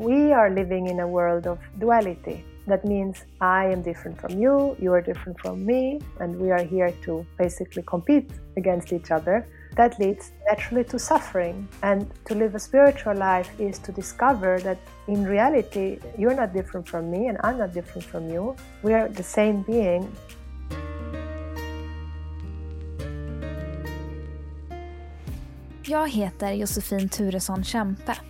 we are living in a world of duality. That means I am different from you, you are different from me, and we are here to basically compete against each other. That leads naturally to suffering. And to live a spiritual life is to discover that in reality, you're not different from me, and I'm not different from you. We are the same being. Jag heter Josefin Turesson Kämpe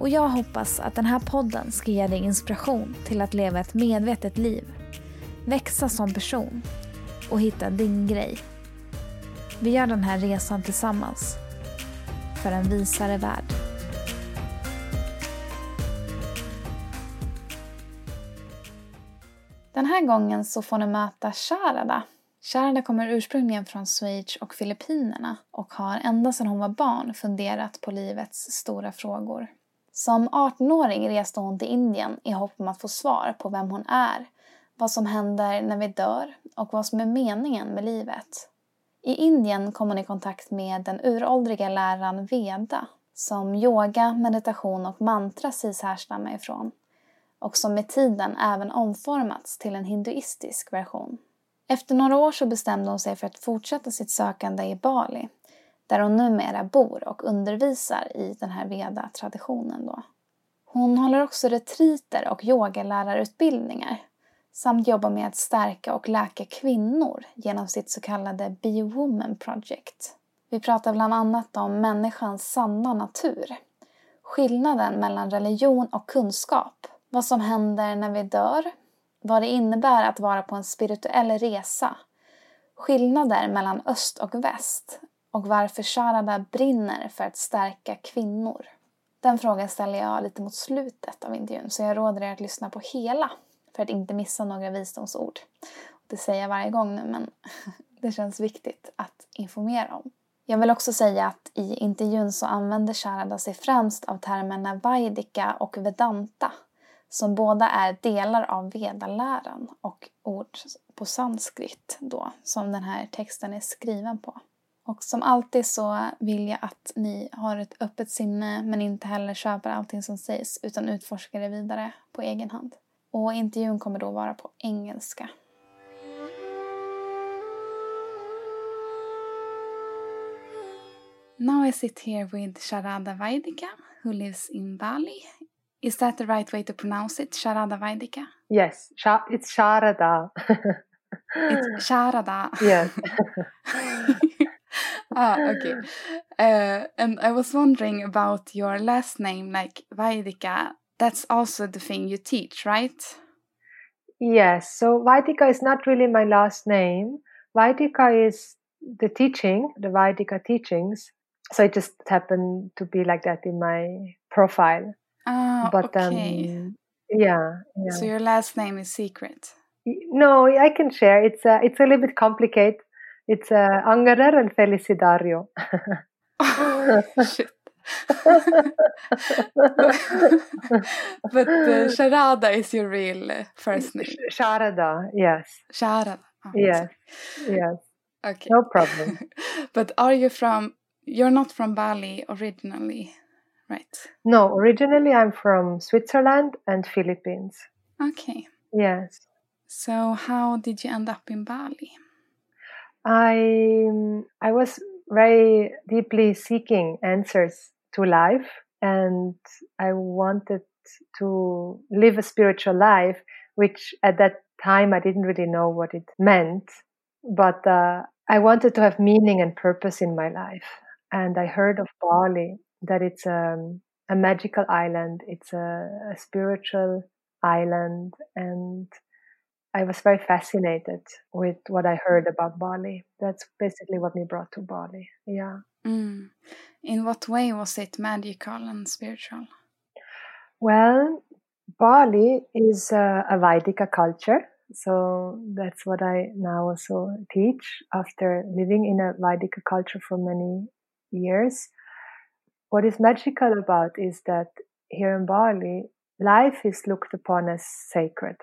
och jag hoppas att den här podden ska ge dig inspiration till att leva ett medvetet liv, växa som person och hitta din grej. Vi gör den här resan tillsammans för en visare värld. Den här gången så får ni möta Sharada. Sharada kommer ursprungligen från Schweiz och Filippinerna och har ända sedan hon var barn funderat på livets stora frågor. Som 18-åring reste hon till Indien i hopp om att få svar på vem hon är, vad som händer när vi dör och vad som är meningen med livet. I Indien kom hon i kontakt med den uråldriga läran Veda som yoga, meditation och mantra sägs härstamma ifrån och som med tiden även omformats till en hinduistisk version. Efter några år så bestämde hon sig för att fortsätta sitt sökande i Bali där hon numera bor och undervisar i den här Veda-traditionen. Då. Hon håller också retriter och yogalärarutbildningar samt jobbar med att stärka och läka kvinnor genom sitt så kallade Be Woman Project. Vi pratar bland annat om människans sanna natur, skillnaden mellan religion och kunskap, vad som händer när vi dör, vad det innebär att vara på en spirituell resa, skillnader mellan öst och väst och varför Sharada brinner för att stärka kvinnor. Den frågan ställer jag lite mot slutet av intervjun så jag råder er att lyssna på hela för att inte missa några visdomsord. Det säger jag varje gång nu men det känns viktigt att informera om. Jag vill också säga att i intervjun så använder Sharada sig främst av termerna Vaidika och Vedanta som båda är delar av vedaläran och ord på sanskrit då som den här texten är skriven på. Och som alltid så vill jag att ni har ett öppet sinne men inte heller köper allting som sägs utan utforskar det vidare på egen hand. Och intervjun kommer då vara på engelska. Now I sit here with Sharada Vaidika who lives in Bali. Is that the right way to pronounce it? Sharada Vaidika? Yes, it's Sharada. it's Sharada. Yes. ah, okay. Uh, and I was wondering about your last name, like Vaidika. That's also the thing you teach, right? Yes. So Vaidika is not really my last name. Vaidika is the teaching, the Vaidika teachings. So it just happened to be like that in my profile. Ah, but okay. um, yeah, yeah. So your last name is secret. No, I can share. It's uh, it's a little bit complicated it's uh, Angerer and Felicidario. oh, shit. but uh, Sharada is your real uh, first name. Sharada, yes. Sharada. Oh, yes, sorry. yes. Okay. No problem. but are you from? You're not from Bali originally, right? No, originally I'm from Switzerland and Philippines. Okay. Yes. So how did you end up in Bali? I I was very deeply seeking answers to life, and I wanted to live a spiritual life, which at that time I didn't really know what it meant, but uh, I wanted to have meaning and purpose in my life. And I heard of Bali that it's a, um, a magical island, it's a, a spiritual island, and I was very fascinated with what I heard about Bali. That's basically what me brought to Bali. Yeah. Mm. In what way was it magical and spiritual? Well, Bali is a, a Vaidika culture, So that's what I now also teach after living in a Vaidika culture for many years. What is magical about is that here in Bali, life is looked upon as sacred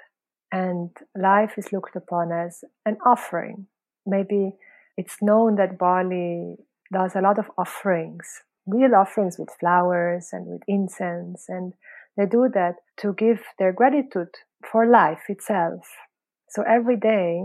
and life is looked upon as an offering. Maybe it's known that Bali does a lot of offerings, real offerings with flowers and with incense, and they do that to give their gratitude for life itself. So every day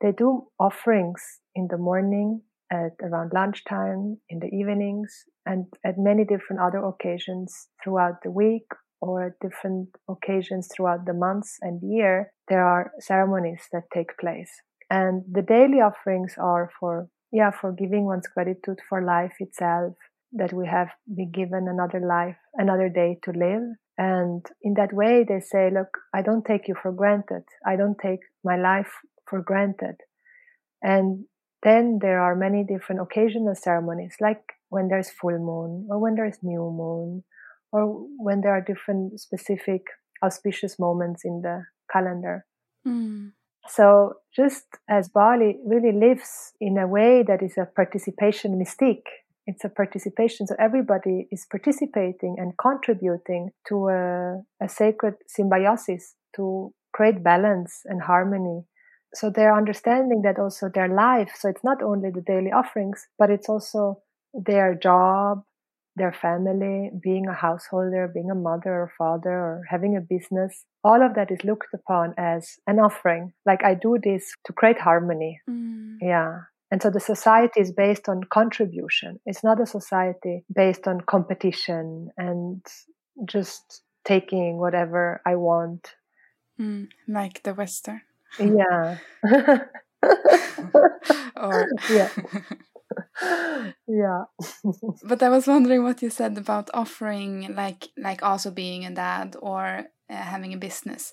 they do offerings in the morning, at around lunchtime, in the evenings, and at many different other occasions throughout the week or at different occasions throughout the months and year, there are ceremonies that take place. And the daily offerings are for, yeah, for giving one's gratitude for life itself, that we have been given another life, another day to live. And in that way, they say, look, I don't take you for granted. I don't take my life for granted. And then there are many different occasional ceremonies, like when there's full moon or when there's new moon or when there are different specific auspicious moments in the calendar. Mm. So just as Bali really lives in a way that is a participation mystique, it's a participation. So everybody is participating and contributing to a, a sacred symbiosis to create balance and harmony so they're understanding that also their life so it's not only the daily offerings but it's also their job their family being a householder being a mother or father or having a business all of that is looked upon as an offering like i do this to create harmony mm. yeah and so the society is based on contribution it's not a society based on competition and just taking whatever i want mm, like the western yeah. or yeah. yeah. but I was wondering what you said about offering, like like also being a dad or uh, having a business.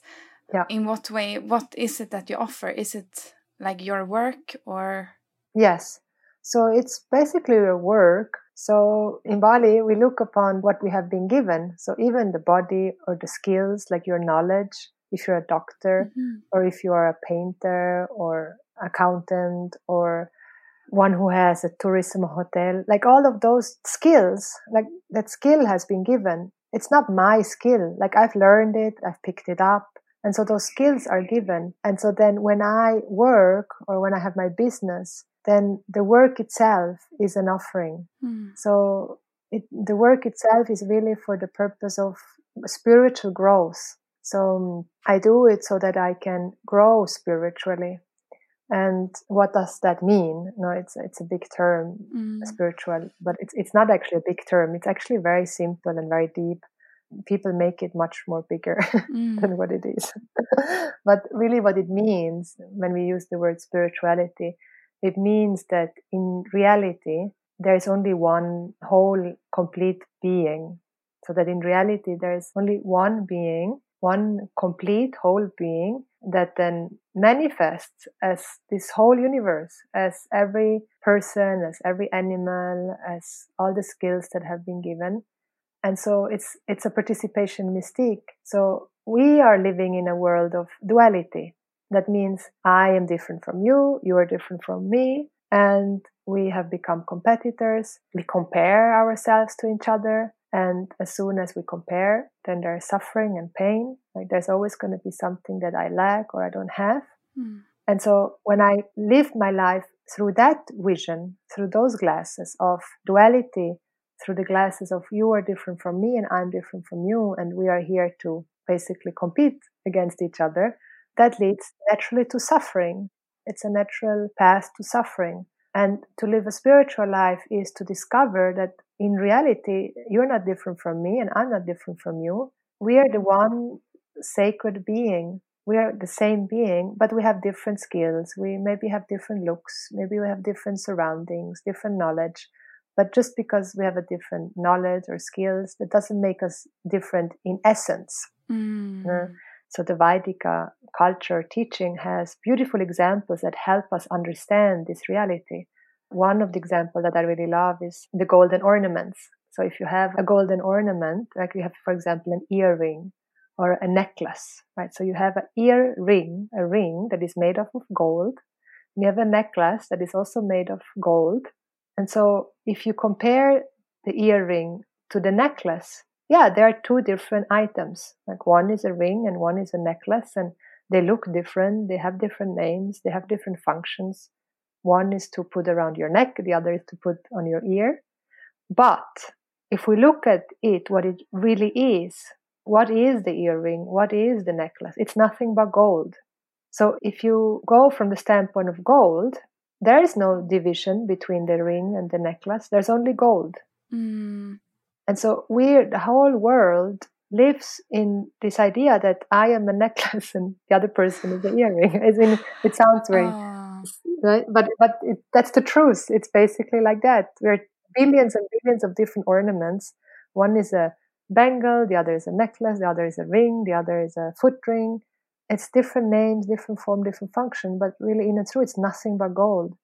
Yeah. In what way? What is it that you offer? Is it like your work or? Yes. So it's basically your work. So in Bali, we look upon what we have been given. So even the body or the skills, like your knowledge, if you're a doctor mm-hmm. or if you are a painter or accountant or one who has a tourism hotel like all of those skills like that skill has been given. It's not my skill. Like i've learned it i've picked it up. And so those skills are given. And so then when i work or when i have my business then the work itself is an offering. Mm. so it, the work itself is really for the purpose of spiritual growth. So um, I do it so that I can grow spiritually. And what does that mean? No, it's it's a big term, mm. spiritual, but it's it's not actually a big term. It's actually very simple and very deep. People make it much more bigger mm. than what it is. but really, what it means when we use the word spirituality, it means that in reality there is only one whole, complete being. So that in reality there is only one being one complete whole being that then manifests as this whole universe, as every person, as every animal, as all the skills that have been given. And so it's, it's a participation mystique. So we are living in a world of duality. That means I am different from you, you are different from me, and we have become competitors. We compare ourselves to each other. And as soon as we compare, then there's suffering and pain. Like there's always going to be something that I lack or I don't have. Mm. And so when I lived my life through that vision, through those glasses of duality, through the glasses of you are different from me and I'm different from you, and we are here to basically compete against each other, that leads naturally to suffering. It's a natural path to suffering. And to live a spiritual life is to discover that in reality, you're not different from me and I'm not different from you. We are the one sacred being. We are the same being, but we have different skills. We maybe have different looks. Maybe we have different surroundings, different knowledge. But just because we have a different knowledge or skills, that doesn't make us different in essence. Mm. Uh, so the Vaidika culture teaching has beautiful examples that help us understand this reality. One of the examples that I really love is the golden ornaments. So if you have a golden ornament, like you have, for example, an earring or a necklace, right? So you have an ear ring, a ring that is made of gold. And you have a necklace that is also made of gold. And so if you compare the earring to the necklace, yeah, there are two different items. Like one is a ring and one is a necklace, and they look different. They have different names. They have different functions. One is to put around your neck, the other is to put on your ear. But if we look at it, what it really is, what is the earring? What is the necklace? It's nothing but gold. So if you go from the standpoint of gold, there is no division between the ring and the necklace. There's only gold. Mm. And so we, the whole world lives in this idea that I am a necklace and the other person is an earring. in, it sounds very, right? But but it, that's the truth. It's basically like that. We're billions and billions of different ornaments. One is a bangle, the other is a necklace, the other is a ring, the other is a foot ring. It's different names, different form, different function, but really in and through, it's nothing but gold.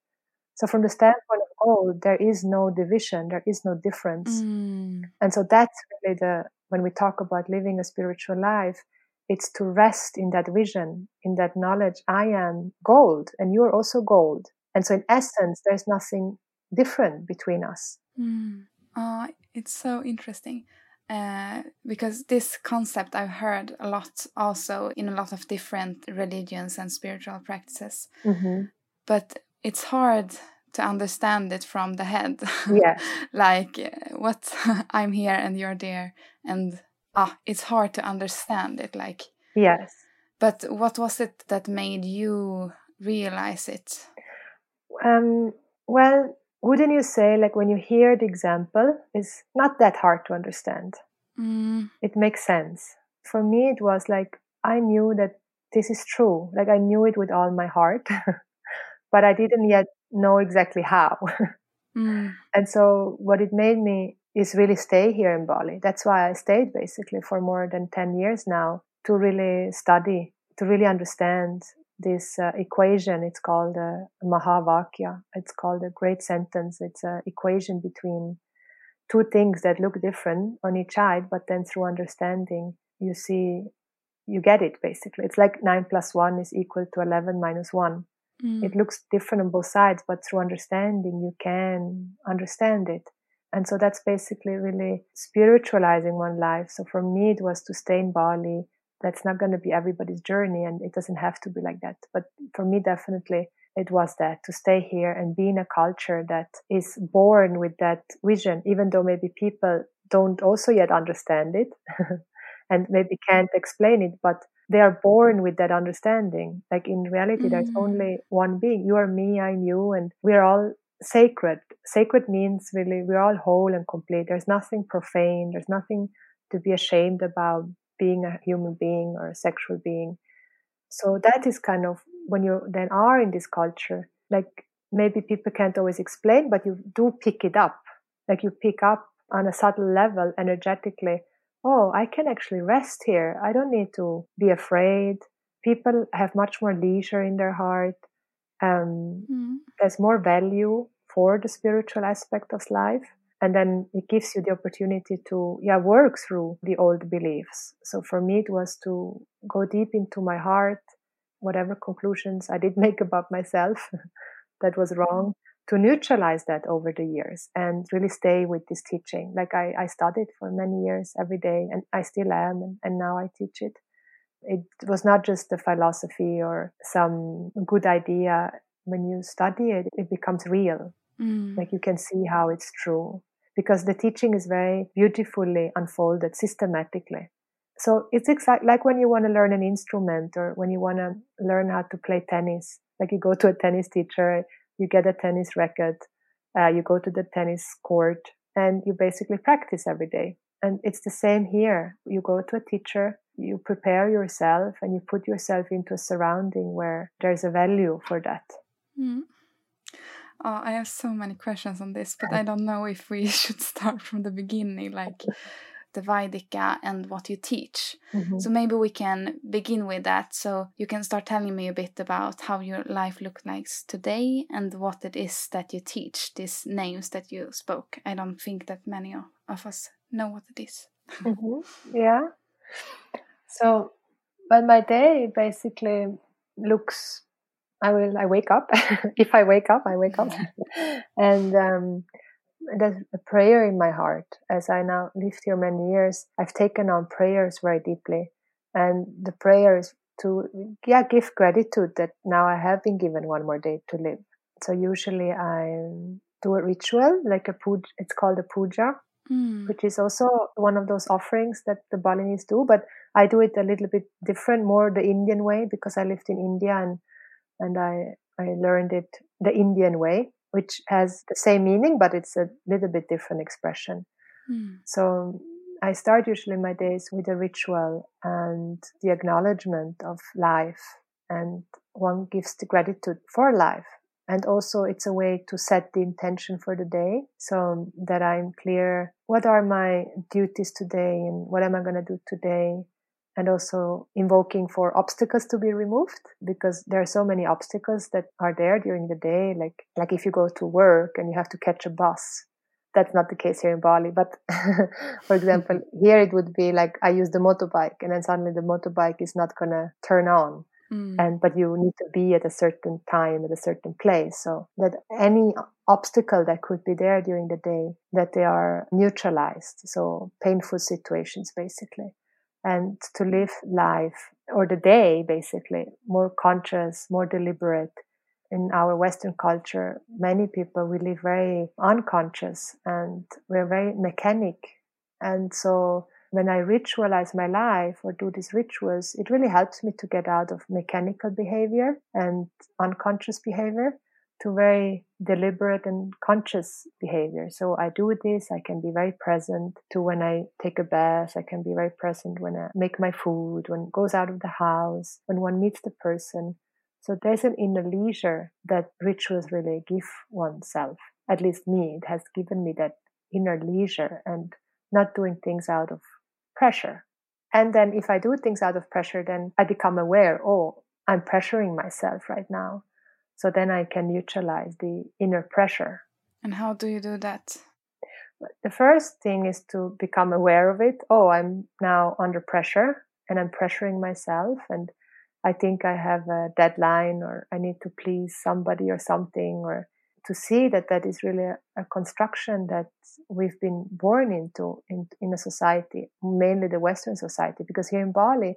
So from the standpoint of gold, there is no division, there is no difference. Mm. And so that's really the when we talk about living a spiritual life, it's to rest in that vision, in that knowledge. I am gold and you're also gold. And so in essence, there's nothing different between us. Mm. Uh, it's so interesting. Uh, because this concept I've heard a lot also in a lot of different religions and spiritual practices. Mm-hmm. But it's hard to understand it from the head. Yeah. like what I'm here and you're there and ah it's hard to understand it like Yes. But what was it that made you realize it? Um well wouldn't you say like when you hear the example is not that hard to understand mm. it makes sense for me it was like i knew that this is true like i knew it with all my heart but i didn't yet know exactly how mm. and so what it made me is really stay here in bali that's why i stayed basically for more than 10 years now to really study to really understand this uh, equation. It's called a Mahavakya. It's called a great sentence. It's an equation between two things that look different on each side, but then through understanding, you see, you get it basically. It's like 9 plus 1 is equal to 11 minus 1. Mm. It looks different on both sides, but through understanding, you can understand it. And so that's basically really spiritualizing one life. So for me, it was to stay in Bali, that's not going to be everybody's journey and it doesn't have to be like that but for me definitely it was that to stay here and be in a culture that is born with that vision even though maybe people don't also yet understand it and maybe can't explain it but they are born with that understanding like in reality mm. there's only one being you are me i'm you and we're all sacred sacred means really we're all whole and complete there's nothing profane there's nothing to be ashamed about being a human being or a sexual being. So that is kind of when you then are in this culture, like maybe people can't always explain, but you do pick it up. Like you pick up on a subtle level energetically. Oh, I can actually rest here. I don't need to be afraid. People have much more leisure in their heart. Um, mm. There's more value for the spiritual aspect of life and then it gives you the opportunity to yeah work through the old beliefs so for me it was to go deep into my heart whatever conclusions i did make about myself that was wrong to neutralize that over the years and really stay with this teaching like i, I studied for many years every day and i still am and, and now i teach it it was not just a philosophy or some good idea when you study it it becomes real mm. like you can see how it's true because the teaching is very beautifully unfolded systematically. So it's exactly like when you want to learn an instrument or when you want to learn how to play tennis. Like you go to a tennis teacher, you get a tennis racket, uh, you go to the tennis court, and you basically practice every day. And it's the same here. You go to a teacher, you prepare yourself, and you put yourself into a surrounding where there's a value for that. Mm. Oh, I have so many questions on this, but I don't know if we should start from the beginning, like the Vaidika and what you teach. Mm-hmm. So maybe we can begin with that. So you can start telling me a bit about how your life looks like today and what it is that you teach, these names that you spoke. I don't think that many of us know what it is. mm-hmm. Yeah. So, but my day basically looks. I will. I wake up. if I wake up, I wake up, and um, there's a prayer in my heart. As I now lived here many years, I've taken on prayers very deeply, and the prayer is to yeah give gratitude that now I have been given one more day to live. So usually I do a ritual like a puja. It's called a puja, mm. which is also one of those offerings that the Balinese do. But I do it a little bit different, more the Indian way because I lived in India and and I I learned it the Indian way, which has the same meaning, but it's a little bit different expression. Mm. So I start usually my days with a ritual and the acknowledgement of life, and one gives the gratitude for life. And also, it's a way to set the intention for the day so that I'm clear what are my duties today and what am I going to do today. And also invoking for obstacles to be removed because there are so many obstacles that are there during the day. Like, like if you go to work and you have to catch a bus, that's not the case here in Bali. But for example, here it would be like I use the motorbike, and then suddenly the motorbike is not gonna turn on, mm. and but you need to be at a certain time at a certain place, so that any obstacle that could be there during the day that they are neutralized. So painful situations, basically, and to live life or the day basically more conscious, more deliberate in our Western culture, many people we live very unconscious and we're very mechanic. And so when I ritualize my life or do these rituals, it really helps me to get out of mechanical behavior and unconscious behavior to very deliberate and conscious behavior. So I do this, I can be very present to when I take a bath, I can be very present when I make my food, when goes out of the house, when one meets the person. So there's an inner leisure that rituals really give oneself. At least me, it has given me that inner leisure and not doing things out of pressure. And then if I do things out of pressure, then I become aware, oh, I'm pressuring myself right now. So then I can neutralize the inner pressure. And how do you do that? The first thing is to become aware of it. Oh, I'm now under pressure and I'm pressuring myself. And I think I have a deadline or I need to please somebody or something or to see that that is really a, a construction that we've been born into in, in a society, mainly the Western society, because here in Bali,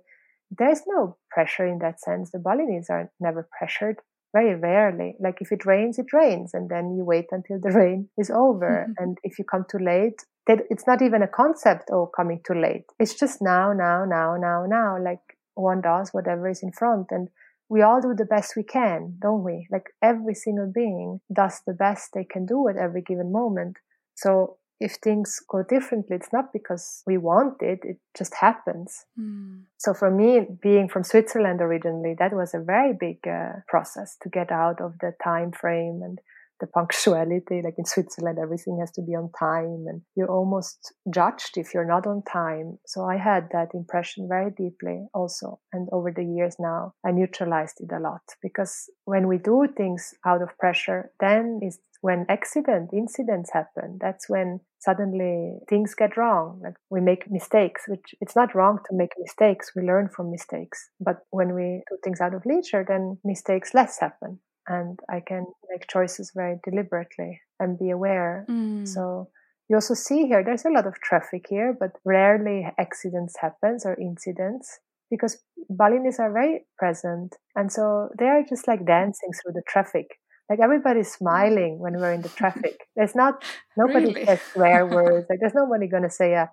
there's no pressure in that sense. The Balinese are never pressured, very rarely. Like if it rains, it rains, and then you wait until the rain is over. Mm-hmm. And if you come too late, that it's not even a concept, oh, coming too late. It's just now, now, now, now, now. Like one does whatever is in front and we all do the best we can, don't we? Like every single being does the best they can do at every given moment. So if things go differently, it's not because we want it, it just happens. Mm. So for me, being from Switzerland originally, that was a very big uh, process to get out of the time frame and the punctuality. Like in Switzerland, everything has to be on time and you're almost judged if you're not on time. So I had that impression very deeply also. And over the years now, I neutralized it a lot because when we do things out of pressure, then is when accident incidents happen. That's when suddenly things get wrong. Like we make mistakes, which it's not wrong to make mistakes. We learn from mistakes. But when we do things out of leisure, then mistakes less happen and I can make choices very deliberately and be aware. Mm. So you also see here there's a lot of traffic here, but rarely accidents happens or incidents because Balinese are very present, and so they are just like dancing through the traffic. Like everybody's smiling when we're in the traffic. There's not nobody really? says swear words. Like there's nobody gonna say a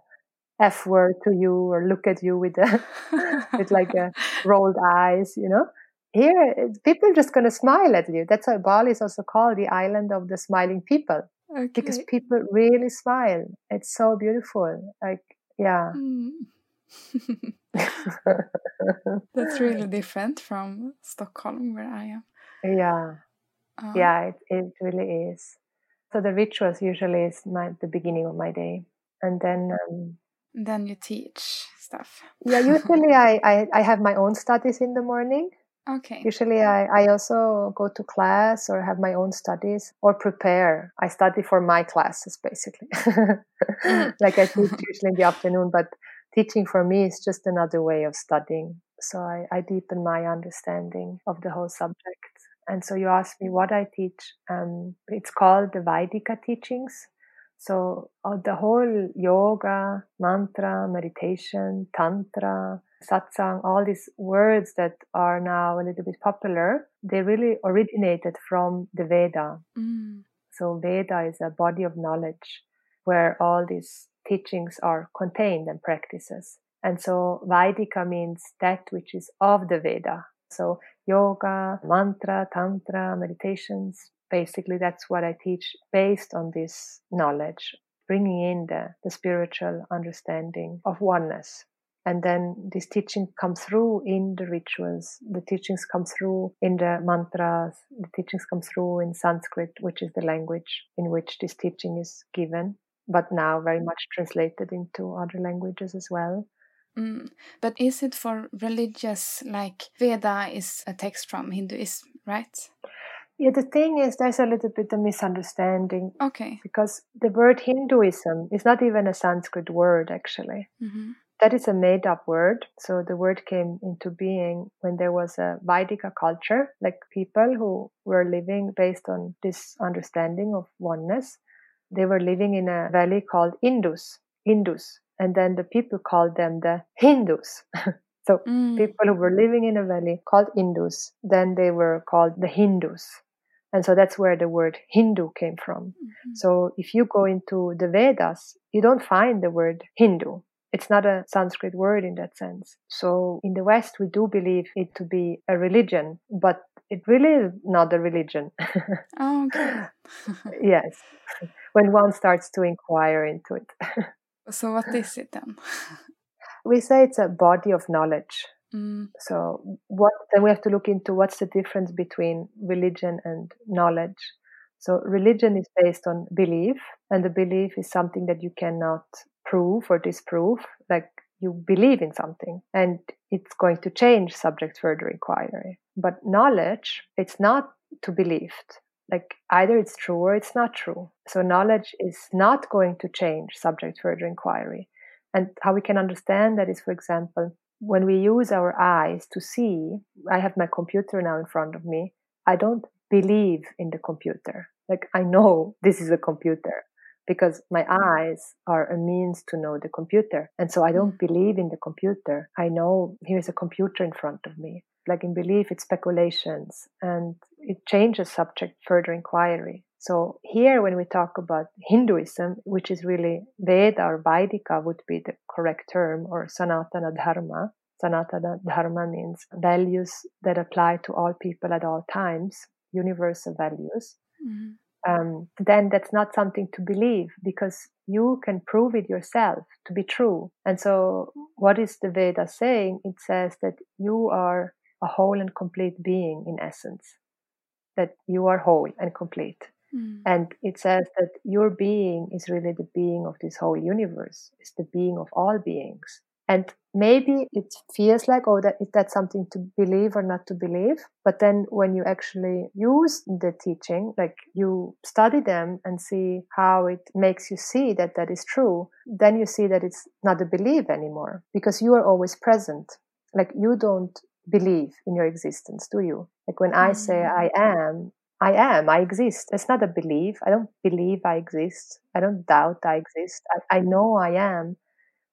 f word to you or look at you with a with like a rolled eyes, you know here people are just going to smile at you. That's why bali is also called the island of the smiling people. Okay. because people really smile. It's so beautiful. Like yeah. Mm. that's really different from stockholm where i am. Yeah. Um, yeah it, it really is. So the rituals usually is my the beginning of my day. And then um, then you teach stuff. Yeah usually I, I i have my own studies in the morning Okay. Usually, I, I also go to class or have my own studies or prepare. I study for my classes basically. like I teach usually in the afternoon, but teaching for me is just another way of studying. So I, I deepen my understanding of the whole subject. And so you asked me what I teach. Um, it's called the Vaidika teachings. So uh, the whole yoga, mantra, meditation, tantra, satsang, all these words that are now a little bit popular, they really originated from the Veda. Mm. So Veda is a body of knowledge where all these teachings are contained and practices. And so Vaidika means that which is of the Veda. So yoga, mantra, tantra, meditations, basically that's what I teach based on this knowledge, bringing in the, the spiritual understanding of oneness. And then this teaching comes through in the rituals, the teachings come through in the mantras, the teachings come through in Sanskrit, which is the language in which this teaching is given, but now very much translated into other languages as well. Mm. But is it for religious, like Veda is a text from Hinduism, right? Yeah, the thing is, there's a little bit of misunderstanding. Okay. Because the word Hinduism is not even a Sanskrit word, actually. Mm-hmm. That is a made up word. So the word came into being when there was a Vaidika culture, like people who were living based on this understanding of oneness. They were living in a valley called Indus. Indus and then the people called them the Hindus. so mm. people who were living in a valley called Indus, then they were called the Hindus. And so that's where the word Hindu came from. Mm-hmm. So if you go into the Vedas, you don't find the word Hindu. It's not a Sanskrit word in that sense. So in the West, we do believe it to be a religion, but it really is not a religion. oh, okay. yes. When one starts to inquire into it. So what is it then? we say it's a body of knowledge. Mm. So what then we have to look into what's the difference between religion and knowledge. So religion is based on belief, and the belief is something that you cannot prove or disprove. Like you believe in something, and it's going to change subject further inquiry. But knowledge, it's not to believed like either it's true or it's not true. So knowledge is not going to change subject further inquiry. And how we can understand that is, for example, when we use our eyes to see, I have my computer now in front of me. I don't believe in the computer. Like I know this is a computer because my eyes are a means to know the computer. And so I don't mm. believe in the computer. I know here's a computer in front of me like in belief, it's speculations and it changes subject further inquiry. So here, when we talk about Hinduism, which is really Veda or Vaidika would be the correct term, or Sanatana Dharma. Sanatana Dharma means values that apply to all people at all times, universal values. Mm-hmm. Um, then that's not something to believe because you can prove it yourself to be true. And so, what is the Veda saying? It says that you are a whole and complete being in essence, that you are whole and complete. Mm. And it says that your being is really the being of this whole universe, it's the being of all beings. And maybe it feels like, oh, that that's something to believe or not to believe. But then when you actually use the teaching, like you study them and see how it makes you see that that is true, then you see that it's not a belief anymore because you are always present. Like you don't believe in your existence, do you? Like when I say mm. I am, I am, I exist. It's not a belief. I don't believe I exist. I don't doubt I exist. I, I know I am.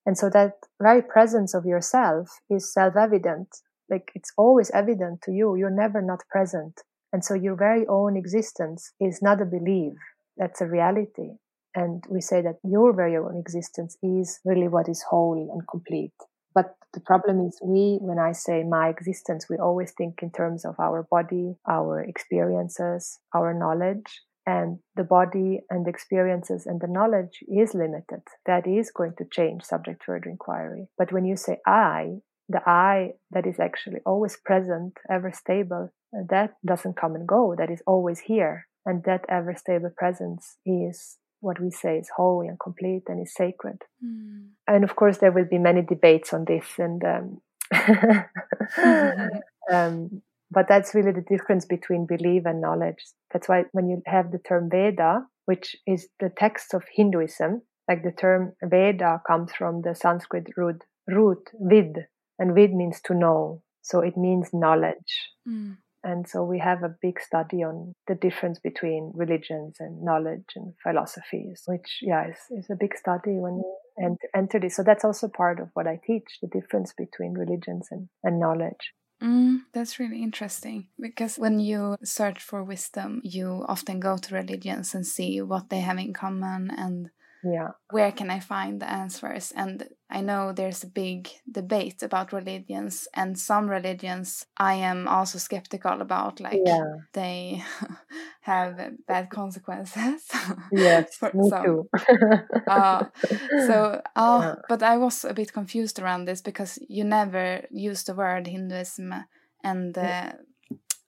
And so that very presence of yourself is self evident. Like it's always evident to you. You're never not present. And so your very own existence is not a belief. That's a reality. And we say that your very own existence is really what is whole and complete. But the problem is, we, when I say my existence, we always think in terms of our body, our experiences, our knowledge. And the body and the experiences and the knowledge is limited. That is going to change subject further inquiry. But when you say I, the I that is actually always present, ever stable, that doesn't come and go. That is always here. And that ever stable presence is what we say is whole and complete and is sacred. Mm. And of course, there will be many debates on this, and um, um, but that's really the difference between belief and knowledge. That's why when you have the term Veda, which is the text of Hinduism, like the term Veda comes from the Sanskrit root root vid, and vid means to know. So it means knowledge. Mm. And so we have a big study on the difference between religions and knowledge and philosophies, which, yeah, is, is a big study when you enter, enter this. So that's also part of what I teach the difference between religions and, and knowledge. Mm, that's really interesting because when you search for wisdom, you often go to religions and see what they have in common and yeah. where can i find the answers and i know there's a big debate about religions and some religions i am also skeptical about like yeah. they have bad consequences yes me some. too uh, so uh, yeah. but i was a bit confused around this because you never use the word hinduism and uh,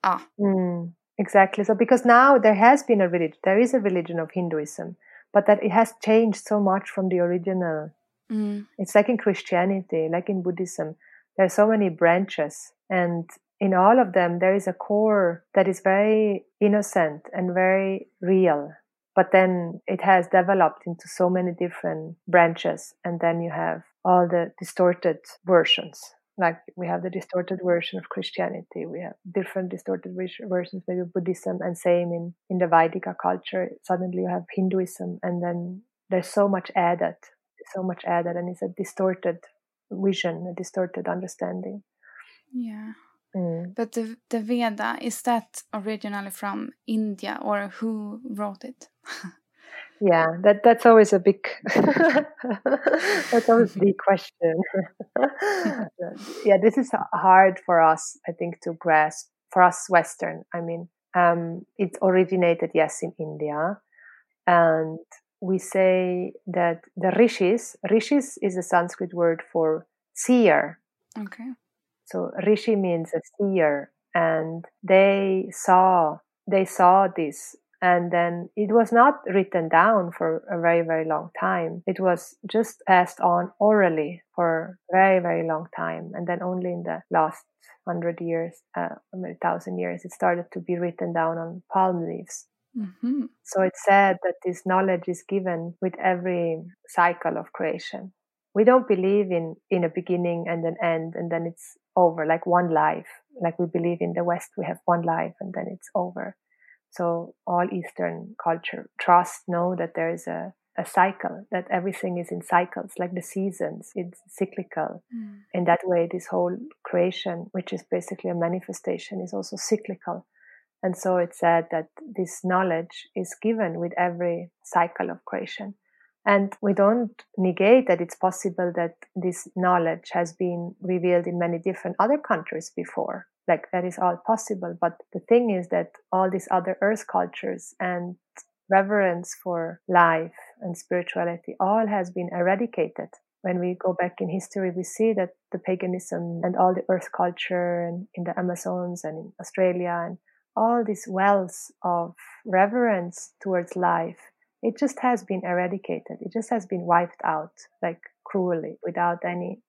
ah mm, exactly so because now there has been a religion there is a religion of hinduism but that it has changed so much from the original. Mm. It's like in Christianity, like in Buddhism, there are so many branches, and in all of them, there is a core that is very innocent and very real. But then it has developed into so many different branches, and then you have all the distorted versions like we have the distorted version of christianity we have different distorted versions maybe buddhism and same in in the Vaidika culture suddenly you have hinduism and then there's so much added so much added and it's a distorted vision a distorted understanding. Yeah. Mm. but the, the veda is that originally from india or who wrote it? Yeah that that's always a big that's always the question. Yeah this is hard for us i think to grasp for us western i mean um, it originated yes in india and we say that the rishis rishis is a sanskrit word for seer. Okay. So rishi means a seer and they saw they saw this and then it was not written down for a very very long time. It was just passed on orally for a very very long time and then only in the last hundred years uh, thousand years it started to be written down on palm leaves mm-hmm. so it's said that this knowledge is given with every cycle of creation we don't believe in in a beginning and an end and then it's over like one life like we believe in the west we have one life and then it's over so all Eastern culture trust know that there is a, a cycle, that everything is in cycles, like the seasons, it's cyclical. Mm. In that way, this whole creation, which is basically a manifestation, is also cyclical. And so it said that this knowledge is given with every cycle of creation. And we don't negate that it's possible that this knowledge has been revealed in many different other countries before. Like that is all possible. But the thing is that all these other earth cultures and reverence for life and spirituality all has been eradicated. When we go back in history we see that the paganism and all the earth culture and in the amazons and in australia and all these wells of reverence towards life it just has been eradicated. It just has been wiped out like cruelly without any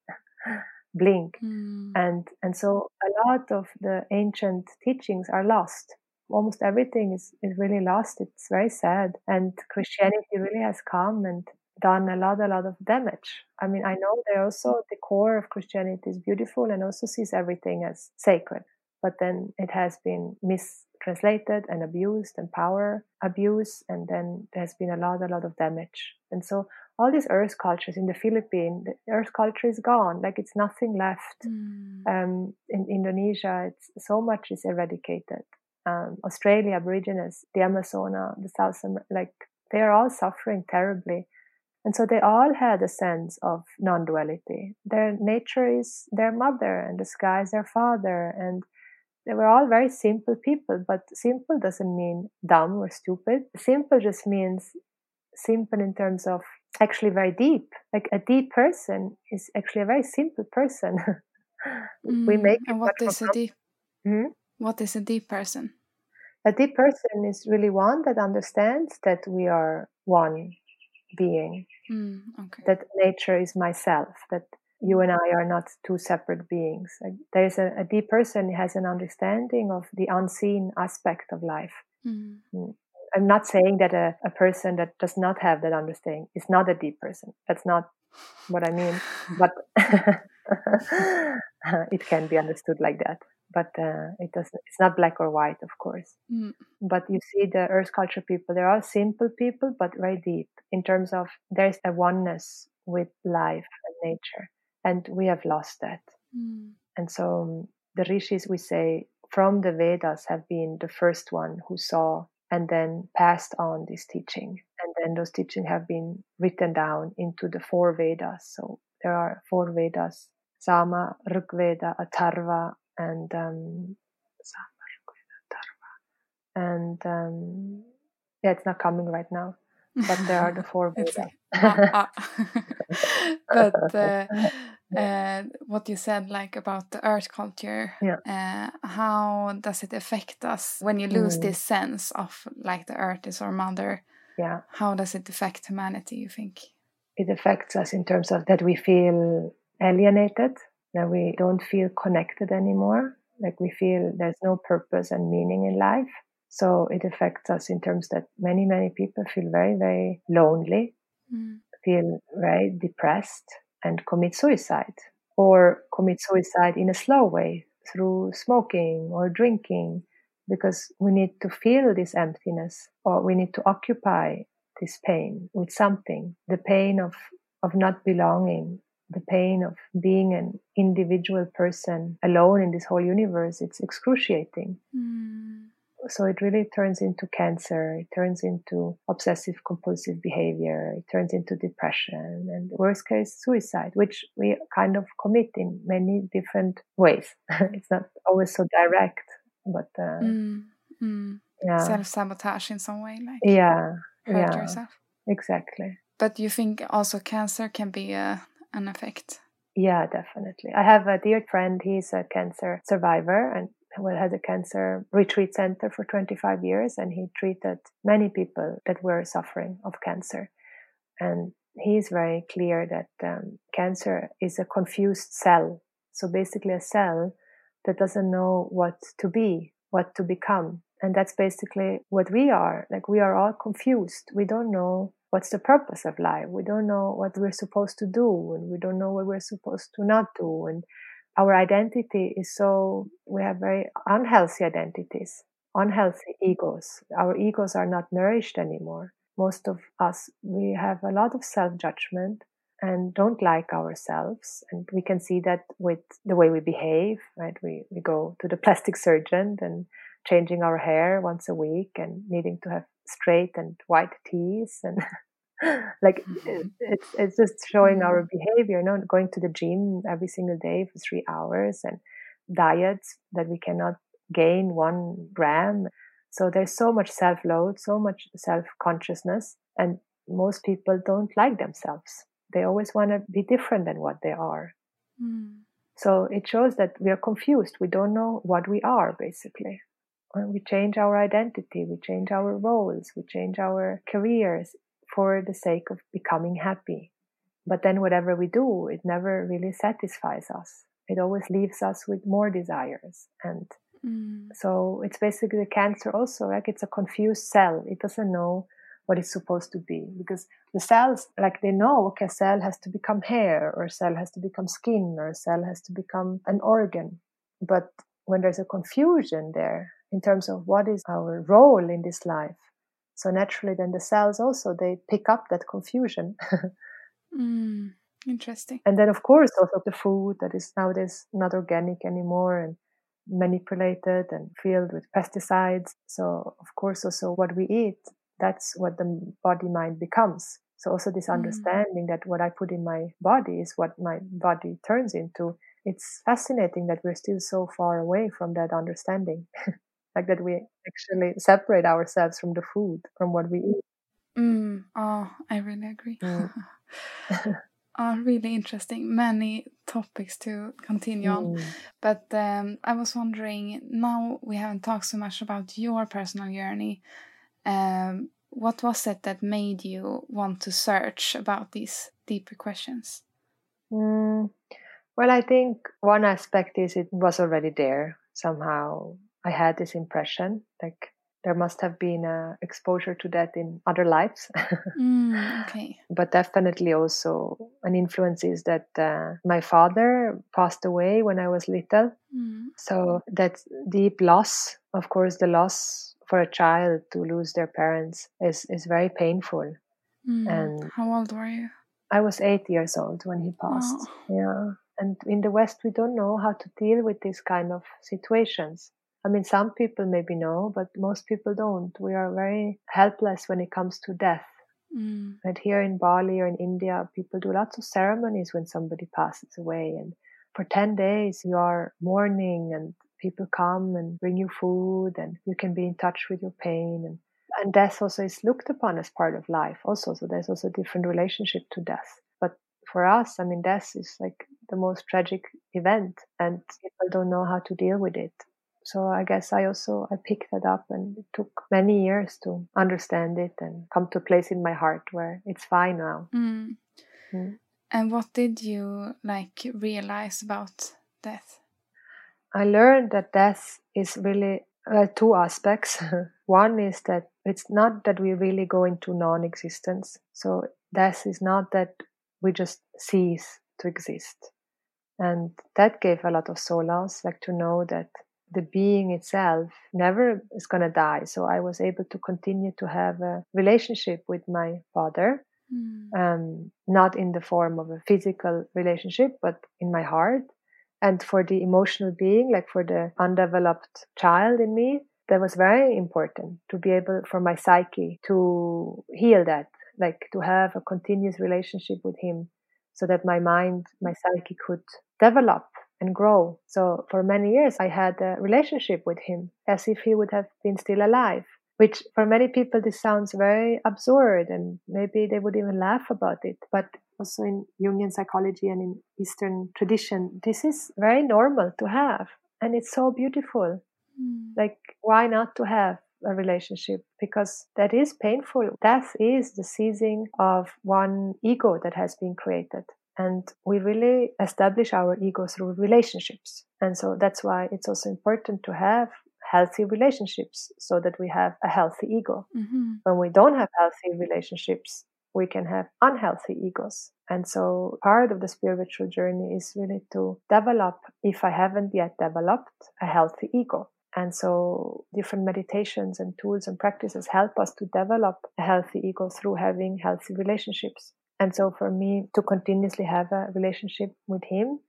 blink. Mm. and and so a lot of the ancient teachings are lost. Almost everything is, is really lost. It's very sad. And christianity really has come and done a lot a lot of damage. I mean i know there also the core of christianity is beautiful and also sees everything as sacred but then it has been mistranslated and abused and power abuse and then there's been a lot a lot of damage and so all these earth cultures in the Philippines, the earth culture is gone. Like it's nothing left. Mm. Um, in Indonesia, it's so much is eradicated. Um, Australia, Aborigines, the Amazona, the South, like they are all suffering terribly. And so they all had a sense of non-duality. Their nature is their mother and the sky is their father. And they were all very simple people, but simple doesn't mean dumb or stupid. Simple just means simple in terms of actually very deep. Like a deep person is actually a very simple person. mm, we make and what is a deep? Hmm? What is a deep person? A deep person is really one that understands that we are one being. Mm, okay. That nature is myself. That you and I are not two separate beings. There is a, a deep person has an understanding of the unseen aspect of life. Mm. mm I'm not saying that a, a person that does not have that understanding is not a deep person. That's not what I mean. But it can be understood like that. But uh, it doesn't. It's not black or white, of course. Mm. But you see, the Earth culture people, they are simple people, but very deep in terms of there's a oneness with life and nature, and we have lost that. Mm. And so um, the rishis, we say, from the Vedas have been the first one who saw and then passed on this teaching. And then those teachings have been written down into the four Vedas. So there are four Vedas Sama, Rigveda, Atharva, and um, Sama, Rigveda, Atharva. And um, yeah, it's not coming right now, but there are the four Vedas. ah, ah. but uh, uh, what you said like about the earth culture Yeah. uh, how does it affect us when you lose Mm. this sense of like the earth is our mother Yeah, how does it affect humanity you think it affects us in terms of that we feel alienated, that we don't feel connected anymore, like we feel there's no purpose and meaning in life. So it affects us in terms that many, many people feel very, very lonely, Mm. feel very depressed, and commit suicide, or commit suicide in a slow way through smoking or drinking, because we need to feel this emptiness or we need to occupy this pain with something the pain of, of not belonging, the pain of being an individual person alone in this whole universe. It's excruciating Mm. So it really turns into cancer it turns into obsessive compulsive behavior it turns into depression and worst case suicide which we kind of commit in many different ways. It's not always so direct but uh, Mm. Mm. yeah. Self-sabotage in some way like yeah hurt yeah. yourself? Exactly. But you think also cancer can be a, an effect? Yeah definitely. I have a dear friend he's a cancer survivor and well, had a cancer retreat center for 25 years and he treated many people that were suffering of cancer. And he is very clear that um, cancer is a confused cell. So basically a cell that doesn't know what to be what to become. And that's basically what we are. Like we are all confused. We don't know what's the purpose of life. We don't know what we're supposed to do and we don't know what we're supposed to not do and our identity is so we have very unhealthy identities unhealthy egos. Our egos are not nourished anymore. Most of us we have a lot of self-judgment and don't like ourselves. And we can see that with the way we behave right? We, we go to the plastic surgeon and changing our hair once a week and needing to have straight and white teeth and like mm-hmm. it's it's just showing our mm-hmm. behavior you know going to the gym every single day for three hours and diets that we cannot gain one gram. So there's so much self-load so much self-consciousness and most people don't like themselves. They always want to be different than what they are. Mm. so it shows that we are confused. We don't know what we are basically. And we change our identity we change our roles we change our careers for the sake of becoming happy. But then whatever we do it never really satisfies us. It always leaves us with more desires. And Mm. so it's basically the cancer also like it's a confused cell. It doesn't know what it's supposed to be because the cells like they know okay cell has to become hair or a cell has to become skin or a cell has to become an organ. But when there's a confusion there in terms of what is our role in this life so naturally then the cells also they pick up that confusion Mm. interesting and then of course also the food that is nowadays not organic anymore and manipulated and filled with pesticides so of course also what we eat that's what the body mind becomes so also this Mm. understanding that what i put in my body is what my body turns into it's fascinating that we're still so far away from that understanding like that we actually separate ourselves from the food from what we eat Mm. oh i really agree Mm. oh really interesting many topics to continue on Mm. But um, I was wondering now we haven't talked so much about your personal journey. Um, what was it that made you want to search about these deeper questions? Mm, well, I think one aspect is it was already there somehow. I had this impression, like there must have been a exposure to that in other lives. mm, okay. But definitely also an influence is that uh, my father passed away when I was little. Mm. So that deep loss, of course, the loss for a child to lose their parents is, is very painful. Mm. And How old were you? I was eight years old when he passed. Oh. Yeah. And in the West, we don't know how to deal with these kind of situations. I mean, some people maybe know, but most people don't. We are very helpless when it comes to death. Mm. And here in Bali or in India, people do lots of ceremonies when somebody passes away. And for 10 days, you are mourning and people come and bring you food and you can be in touch with your pain. And, and death also is looked upon as part of life also. So there's also a different relationship to death. But for us, I mean, death is like the most tragic event and people don't know how to deal with it so i guess i also i picked that up and it took many years to understand it and come to a place in my heart where it's fine now Mm. Mm. And what did you like realize about death? i learned that death is really uh, two aspects one is that it's not that we really go into non-existence so death is not that we just cease to exist and that gave a lot of solace like to know that the being itself never is going to die. So I was able to continue to have a relationship with my father, Mm. um, not in the form of a physical relationship, but in my heart. And for the emotional being, like for the undeveloped child in me, that was very important to be able for my psyche to heal that, like to have a continuous relationship with him so that my mind, my psyche could develop and grow. So for many years, I had a relationship with him as if he would have been still alive, which for many people, this sounds very absurd and maybe they would even laugh about it. But also in Jungian psychology and in Eastern tradition, this is very normal to have. And it's so beautiful. Mm. Like, why not to have a relationship? Because that is painful. Death is the seizing of one ego that has been created and we really establish our ego through relationships. And so that's why it's also important to have healthy relationships so that we have a healthy ego. Mhm. when we don't have healthy relationships we can have unhealthy egos. And so part of the spiritual journey is really to develop if i haven't yet developed a healthy ego. And so different meditations and tools and practices help us to develop a healthy ego through having healthy relationships and so for me to continuously have a relationship with him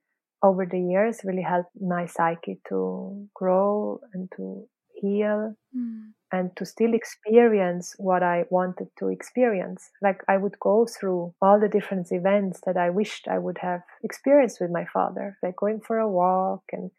over the years really helped my psyche to grow and to heal Mm. and to still experience what I wanted to experience. Like I would go through all the different events that I wished I would have experienced with my father, like going for a walk and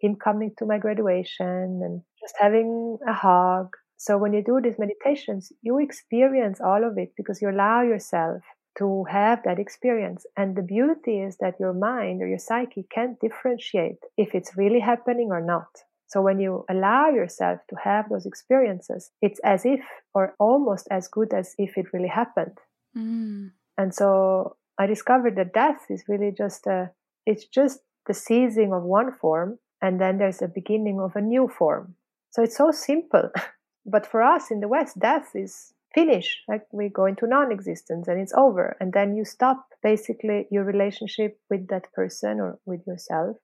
him coming to my graduation and just having a hug. So when you do these meditations, you experience all of it because you allow yourself to have that experience. And the beauty is that your mind or your psyche can't differentiate if it's really happening or not. So when you allow yourself to have those experiences, it's as if or almost as good as if it really happened. Mm. And so I discovered that death is really just a, it's just the ceasing of one form and then there's a beginning of a new form. So it's so simple. but for us in the West, death is finish like we go into non-existence and it's over. And then you stop basically your relationship with that person or with yourself.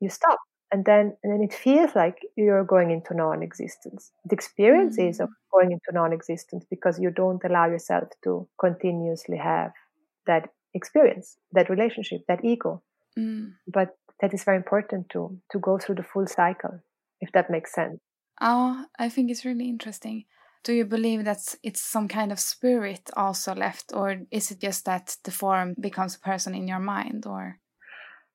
You stop. And then and then it feels like you're going into non-existence. The experience is of going into non-existence because you don't allow yourself to continuously have that experience that relationship that ego. Mm. but that is very important to to go through the full cycle if that makes sense. Oh, I think it's really interesting. Do you believe that it's some kind of spirit also left, or is it just that the form becomes a person in your mind? Or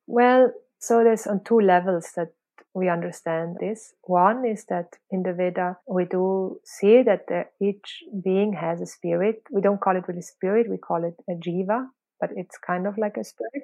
Well, so there's on two levels that we understand this. One is that in the Veda, we do see that the, each being has a spirit. We don't call it really spirit, we call it a jiva, but it's kind of like a spirit.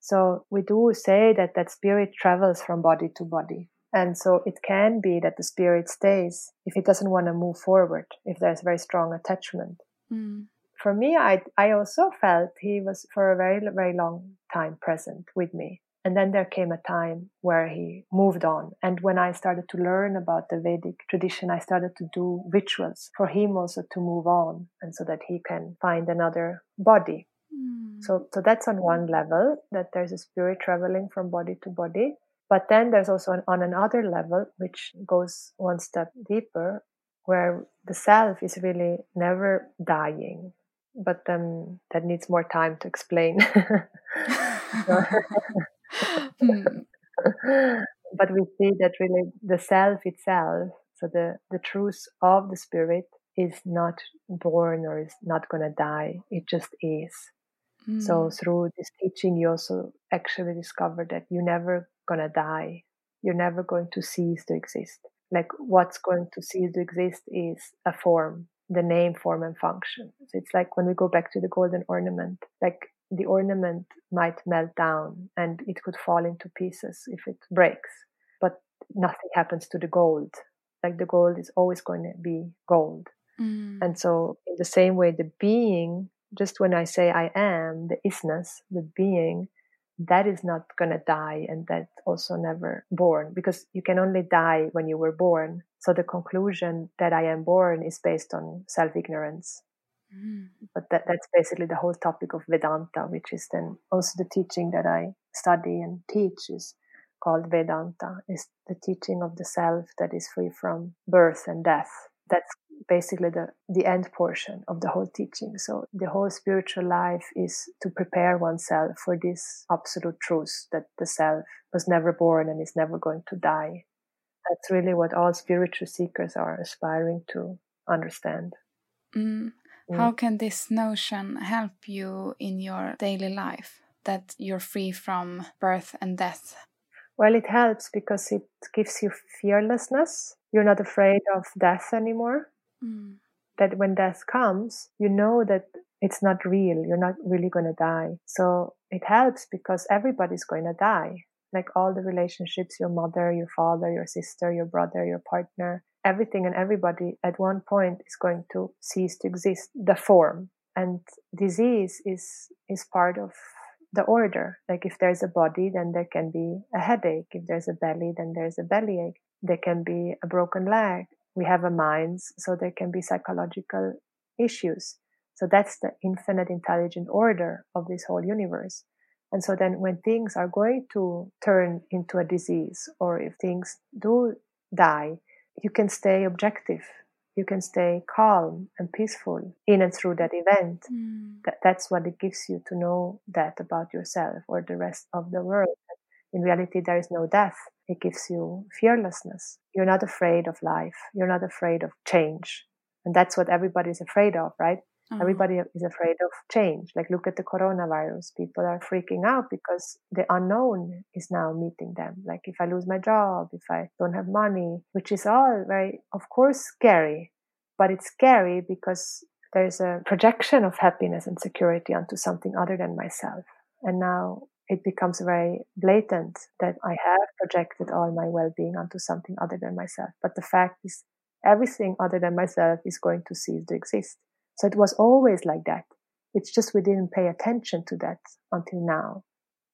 So we do say that that spirit travels from body to body. And so it can be that the spirit stays if it doesn't want to move forward, if there's very strong attachment mm. for me, I I also felt he was for a very very long time present with me, And then there came a time where he moved on. And when I started to learn about the Vedic tradition, I started to do rituals for him also to move on and so that he can find another body. Mm. So, so that's on one level that there's a spirit traveling from body to body. But then there's also an, on another level, which goes one step deeper, where the self is really never dying. But then that needs more time to explain. hmm. but we see that really the self itself, so the, the truth of the spirit, is not born or is not going to die. It just is. Mm. So through this teaching, you also actually discover that you're never going to die. You're never going to cease to exist. Like what's going to cease to exist is a form, the name, form, and function. So it's like when we go back to the golden ornament, like the ornament might melt down and it could fall into pieces if it breaks, but nothing happens to the gold. Like the gold is always going to be gold. Mm. And so, in the same way, the being, just when I say I am, the isness, the being, that is not going to die and that also never born because you can only die when you were born. So the conclusion that I am born is based on self ignorance. Mm. But that, that's basically the whole topic of Vedanta, which is then also the teaching that I study and teach is called Vedanta, is the teaching of the self that is free from birth and death. That's basically the, the end portion of the whole teaching. So the whole spiritual life is to prepare oneself for this absolute truth that the self was never born and is never going to die. That's really what all spiritual seekers are aspiring to understand. Mm. Mm. How can this notion help you in your daily life that you're free from birth and death? Well, it helps because it gives you fearlessness. You're not afraid of death anymore. Mm. That when death comes, you know that it's not real. You're not really going to die. So it helps because everybody's going to die. Like all the relationships, your mother, your father, your sister, your brother, your partner, everything and everybody at one point is going to cease to exist the form and disease is is part of the order like if there's a body then there can be a headache if there's a belly then there's a bellyache there can be a broken leg we have a minds so there can be psychological issues. So that's the infinite intelligent order of this whole universe. And so then when things are going to turn into a disease or if things do die you can stay objective. You can stay calm and peaceful in and through that event. Mm. that, that's what it gives you to know that about yourself or the rest of the world in reality there is no death it gives you fearlessness you're not afraid of life you're not afraid of change and that's what everybody's afraid of right uh-huh. Everybody is afraid of change. Like, look at the coronavirus. People are freaking out because the unknown is now meeting them. Like, if I lose my job, if I don't have money, which is all very, of course, scary. But it's scary because there's a projection of happiness and security onto something other than myself. And now it becomes very blatant that I have projected all my well being onto something other than myself. But the fact is, everything other than myself is going to cease to exist. So it was always like that. It's just we didn't pay attention to that until now.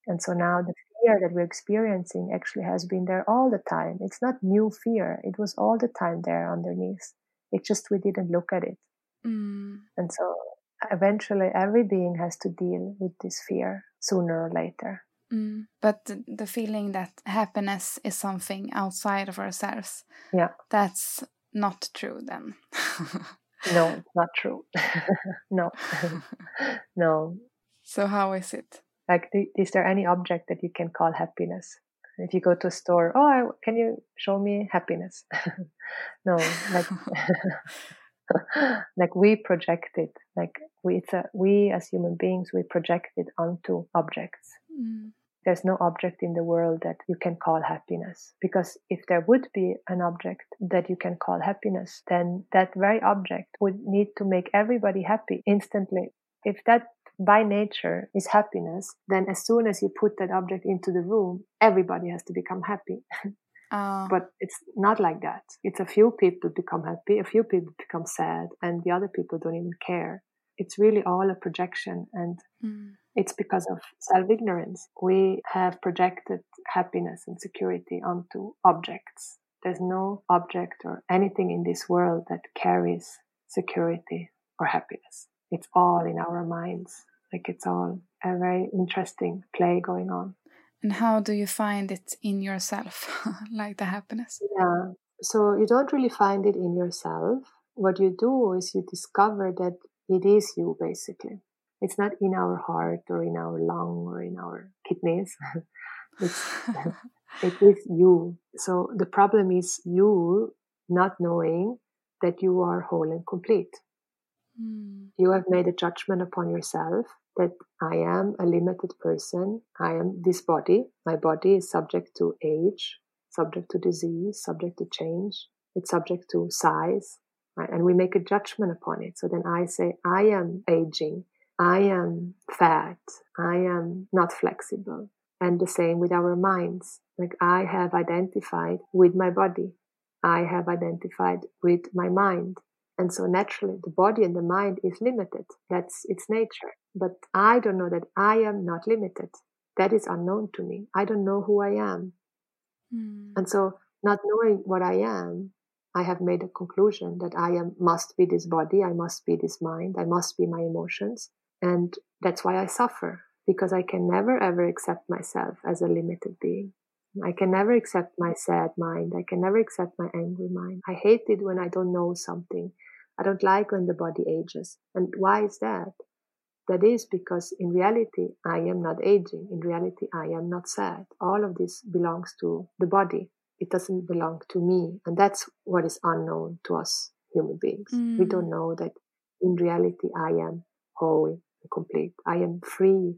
And so now the fear that we're experiencing actually has been there all the time. It's not new fear. It was all the time there underneath. It's just we didn't look at it. Mm. And so eventually every being has to deal with this fear sooner or later. Mm. But the feeling that happiness is something outside of ourselves, yeah, that's not true then. no, it's not true. no, no. So how is it? Like, is there any object that you can call happiness? If you go to a store, oh, can you show me happiness? no, like, like we project it. Like we, it's a we as human beings, we project it onto objects. Mm there's no object in the world that you can call happiness. Because if there would be an object that you can call happiness, then that very object would need to make everybody happy instantly. If that by nature is happiness, then as soon as you put that object into the room, everybody has to become happy. Uh. But it's not like that. It's a few people become happy, a few people become sad, and the other people don't even care. it's really all a projection and Mm. it's because of self ignorance. We have projected happiness and security onto objects. There's no object or anything in this world that carries security or happiness. It's all in our minds. Like it's all a very interesting play going on. And how do you find it in yourself, like the happiness? Yeah. So you don't really find it in yourself. What you do is you discover that it is you, basically. It's not in our heart or in our lung or in our kidneys. it's, it is you. So the problem is you not knowing that you are whole and complete. Mm. You have made a judgment upon yourself that I am a limited person. I am this body. My body is subject to age, subject to disease, subject to change. It's subject to size, right? And we make a judgment upon it. So then I say, I am aging. I am fat. I am not flexible. And the same with our minds. Like I have identified with my body. I have identified with my mind. And so naturally, the body and the mind is limited. That's its nature. But I don't know that I am not limited. That is unknown to me. I don't know who I am. Mm. And so, not knowing what I am, I have made a conclusion that I am must be this body, I must be this mind, I must be my emotions. And that's why I suffer because I can never ever accept myself as a limited being. I can never accept my sad mind. I can never accept my angry mind. I hate it when I don't know something. I don't like when the body ages. And why is that? That is because in reality, I am not aging. In reality, I am not sad. All of this belongs to the body. It doesn't belong to me. And that's what is unknown to us human beings. Mm. We don't know that in reality, I am whole and complete. I am free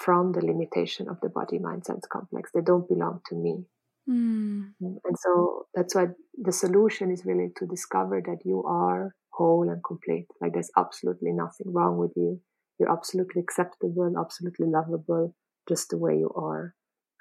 from the limitation of the body mind sense complex. They don't belong to me. Mm. And so that's why the solution is really to discover that you are whole and complete. Like there's absolutely nothing wrong with you. You're absolutely acceptable, absolutely lovable, just the way you are.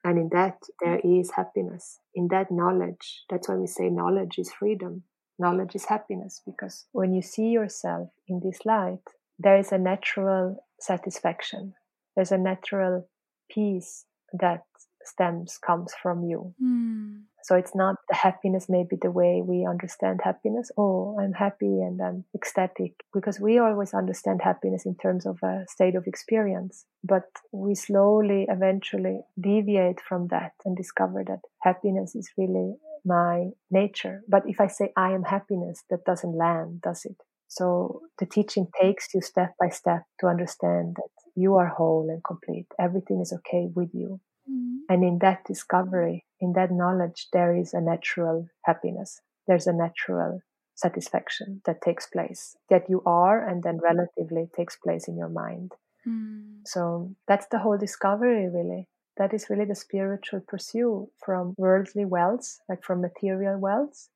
And in that, there is happiness. In that knowledge, that's why we say knowledge is freedom. Knowledge is happiness because when you see yourself in this light, there is a natural satisfaction. There's a natural peace that stems, comes from you. Mm. So it's not the happiness, maybe the way we understand happiness. Oh, I'm happy and I'm ecstatic because we always understand happiness in terms of a state of experience. But we slowly, eventually deviate from that and discover that happiness is really my nature. But if I say I am happiness, that doesn't land, does it? So the teaching takes you step by step to understand that you are whole and complete. Everything is okay with you. Mm. And in that discovery, in that knowledge, there is a natural happiness. There's a natural satisfaction that takes place that you are and then relatively takes place in your mind. Mm. So that's the whole discovery, really. That is really the spiritual pursuit from worldly wealth, like from material wealth,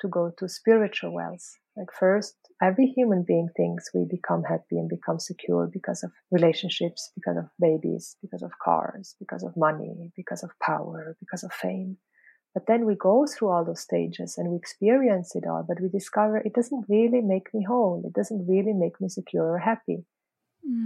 to go to spiritual wealth. Like first, every human being thinks we become happy and become secure because of relationships, because of babies, because of cars, because of money, because of power, because of fame. But then we go through all those stages and we experience it all, but we discover it doesn't really make me whole. It doesn't really make me secure or happy.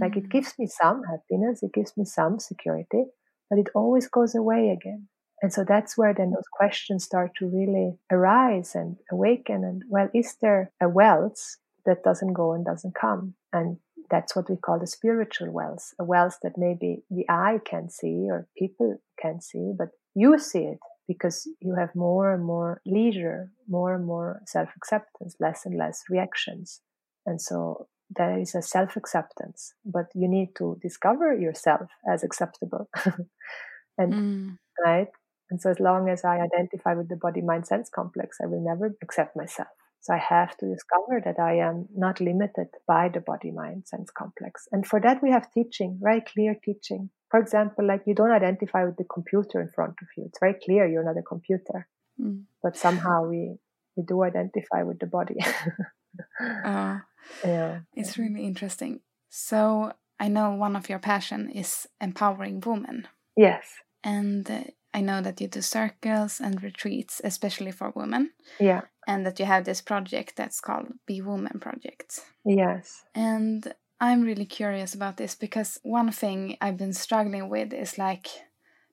Like it Mm. gives me some happiness, it gives me some security, but it always goes away again. And so that's where then those questions start to really arise and awaken. And well, is there a wealth that doesn't go and doesn't come? And that's what we call the spiritual wealth, a wealth that maybe the eye can see or people can see, but you see it because you have more and more leisure, more and more self acceptance, less and less reactions. And so there is a self acceptance, but you need to discover yourself as acceptable. and Mm. right? And so as long as I identify with the body mind sense complex, I will never accept myself. So I have to discover that I am not limited by the body mind sense complex. And for that we have teaching, very clear teaching. For example, like you don't identify with the computer in front of you. It's very clear you're not a computer. Mm. But somehow we we do identify with the body. Uh, yeah. it's really interesting. So I know one of your passion is empowering women, Yes. and uh, I know that you do circles and retreats, especially for women, Yeah. And that you have this project that's called Be Woman Project. Yes. And I'm really curious about this because one thing I've been struggling with is like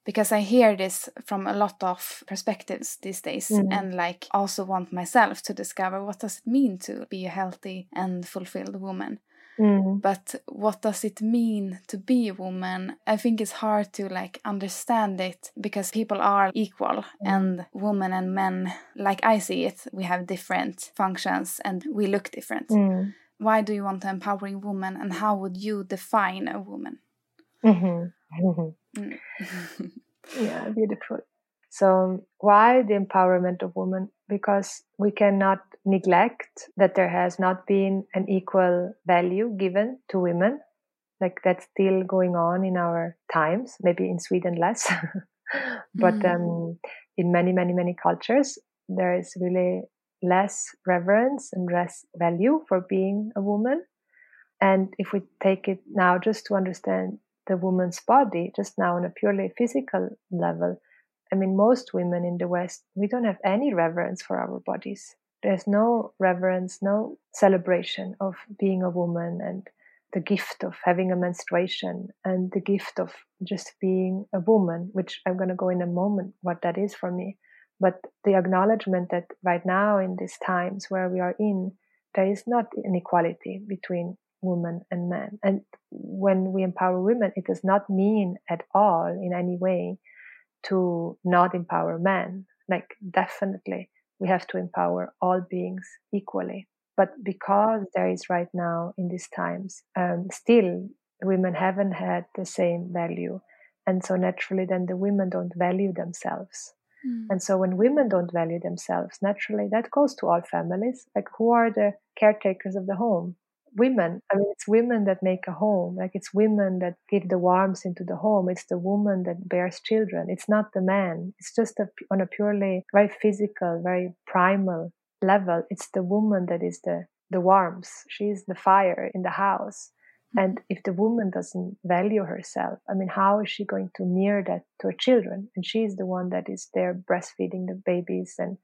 because I hear this from a lot of perspectives these days mm. and like also want myself to discover what does it mean to be a healthy and fulfilled woman. Mm. But what does it mean to be a woman? I think it's hard to like understand it because people are equal mm. and women and men, like I see it, we have different functions and we look different. Mm. Why do you want to empowering woman and how would you define a woman? Mm-hmm. Mm. yeah, beautiful. So, why the empowerment of women? Because we cannot neglect that there has not been an equal value given to women. Like that's still going on in our times, maybe in Sweden less. but mm. um, in many, many, many cultures, there is really less reverence and less value for being a woman. And if we take it now just to understand the woman's body, just now on a purely physical level, I mean, most women in the West, we don't have any reverence for our bodies. There's no reverence, no celebration of being a woman and the gift of having a menstruation and the gift of just being a woman, which I'm going to go in a moment what that is for me. But the acknowledgement that right now, in these times where we are in, there is not inequality between women and men. And when we empower women, it does not mean at all in any way to not empower men. Like, definitely, we have to empower all beings equally. But because there is right now in these times, um, still women haven't had the same value. And so naturally, then the women don't value themselves. Mm. And so when women don't value themselves, naturally, that goes to all families. Like, who are the caretakers of the home? Women i mean it's women that make a home like it's women that give the warmth into the home it's the woman that bears children it's not the man it's just a, on a purely very physical very primal level it's the woman that is the the warmth she's the fire in the house. Mm-hmm. And if the woman doesn't value herself i mean how is she going to mirror that to her children? And she's the one that is there breastfeeding the babies and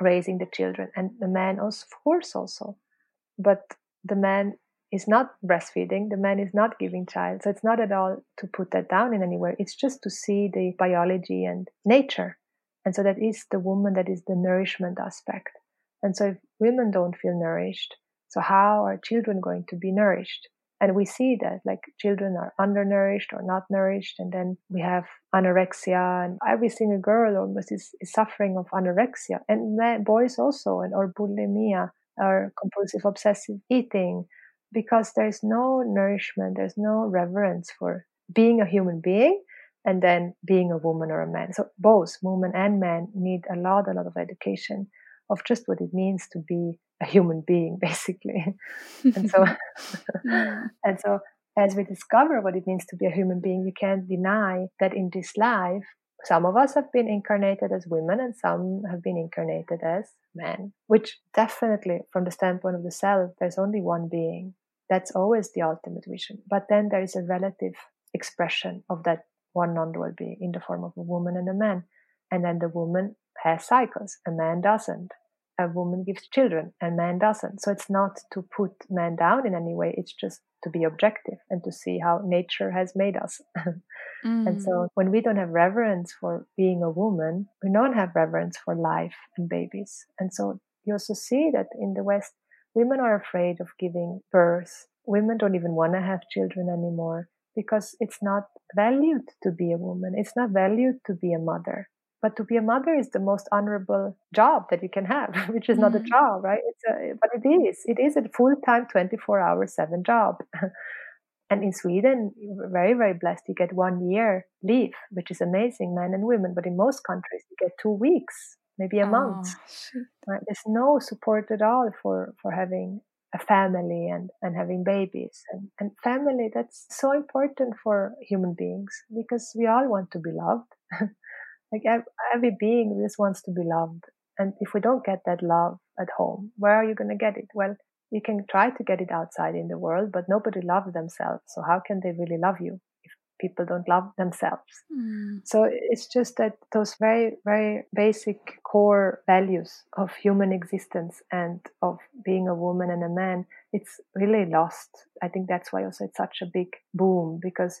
raising the children and the man also of course also. But the man is not breastfeeding, the man is not giving child. So it's not at all to put that down in anywhere. It's just to see the biology and nature. And so that is the woman that is the nourishment aspect. And so if women don't feel nourished, so how are children going to be nourished? And we see that like children are undernourished or not nourished. And then we have anorexia and every single girl almost is, is suffering of anorexia and boys also and or bulimia or compulsive obsessive eating because there's no nourishment, there's no reverence for being a human being and then being a woman or a man. So both women and men need a lot, a lot of education of just what it means to be a human being, basically. and so, and so, as we discover what it means to be a human being, we can't deny that in this life some of us have been incarnated as women and some have been incarnated as men, which definitely, from the standpoint of the self, there's only one being. That's always the ultimate vision. But then there is a relative expression of that one non dual being in the form of a woman and a man. And then the woman has cycles, a man doesn't. A woman gives children, and man doesn't. So it's not to put man down in any way, it's just to be objective and to see how nature has made us. mm. And so mm. when we don't have reverence for being a woman, we don't have reverence for life and babies. And so you also see that in the West, women are afraid of giving birth. Women don't even want to have children anymore because it's not valued to be a woman. It's not valued to be a mother. But to be a mother is the most honorable job that you can have, which is mm-hmm. not a mm-hmm. job, right? It's a, but it is. It is a full time, 24 hour, seven job. and in Sweden, very, very blessed. You get one year leave, which is amazing, men and women. But in most countries, you get two weeks, maybe a oh, month. Right? There's no support at all for, for having a family and, and having babies. And, and family, that's so important for human beings because we all want to be loved. Like every being just wants to be loved. And if we don't get that love at home, where are you going to get it? Well, you can try to get it outside in the world, but nobody loves themselves. So how can they really love you if people don't love themselves. Mm. So it's just that those very, very basic core values of human existence and of being a woman and a man, it's really lost. I think that's why also it's such a big boom because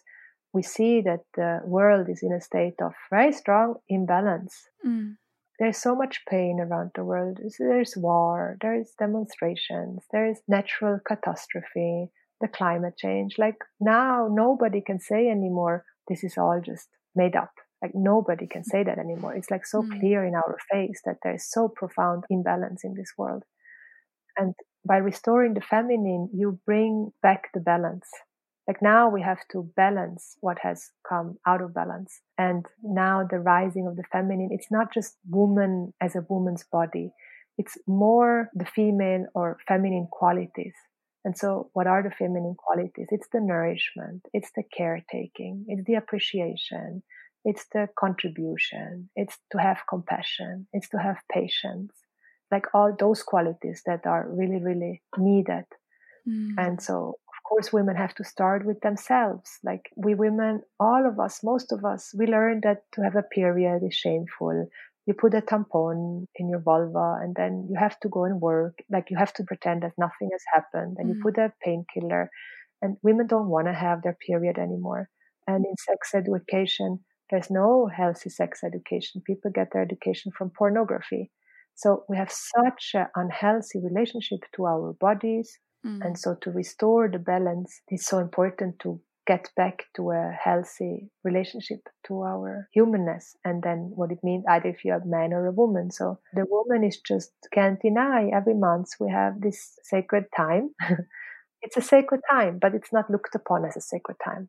we see that the world is in a state of very strong imbalance. Mm. There's so much pain around the world. There's war, there's demonstrations, there's natural catastrophe, the climate change. Like now, nobody can say anymore, this is all just made up. Like nobody can say that anymore. It's like so Mm. clear in our face that there is so profound imbalance in this world. And by restoring the feminine, you bring back the balance. Like now we have to balance what has come out of balance. And now the rising of the feminine, it's not just woman as a woman's body. It's more the female or feminine qualities. And so what are the feminine qualities? It's the nourishment. It's the caretaking. It's the appreciation. It's the contribution. It's to have compassion. It's to have patience. Like all those qualities that are really, really needed. Mm. And so, course, women have to start with themselves. Like we women, all of us, most of us, we learn that to have a period is shameful. You put a tampon in your vulva and then you have to go and work. Like you have to pretend that nothing has happened. And Mm. you put a painkiller. And women don't want to have their period anymore. And in sex education, there's no healthy sex education. People get their education from pornography. So we have such an unhealthy relationship to our bodies, Mm. and so to restore the balance, it's so important to get back to a healthy relationship to our humanness and then what it means either if you're a man or a woman. So the woman is just can't deny every month we have this sacred time. it's a sacred time, but it's not looked upon as a sacred time.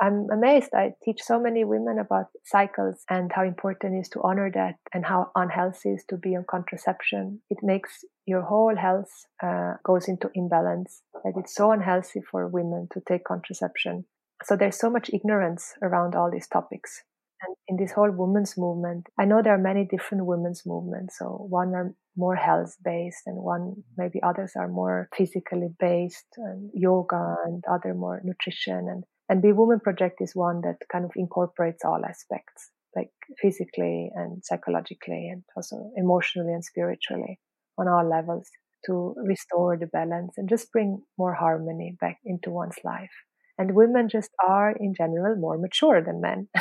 I'm amazed. I teach so many women about cycles and how important it is to honor that and how unhealthy it is to be on contraception. It makes your whole health uh, goes into imbalance. Like it's so unhealthy for women to take contraception. So there's so much ignorance around all these topics. And in this whole women's movement, I know there are many different women's movements. So one are more health based and one maybe others are more physically based and yoga and other more nutrition and and Be Woman Project is one that kind of incorporates all aspects, like physically and psychologically, and also emotionally and spiritually on all levels to restore the balance and just bring more harmony back into one's life. And women just are, in general, more mature than men.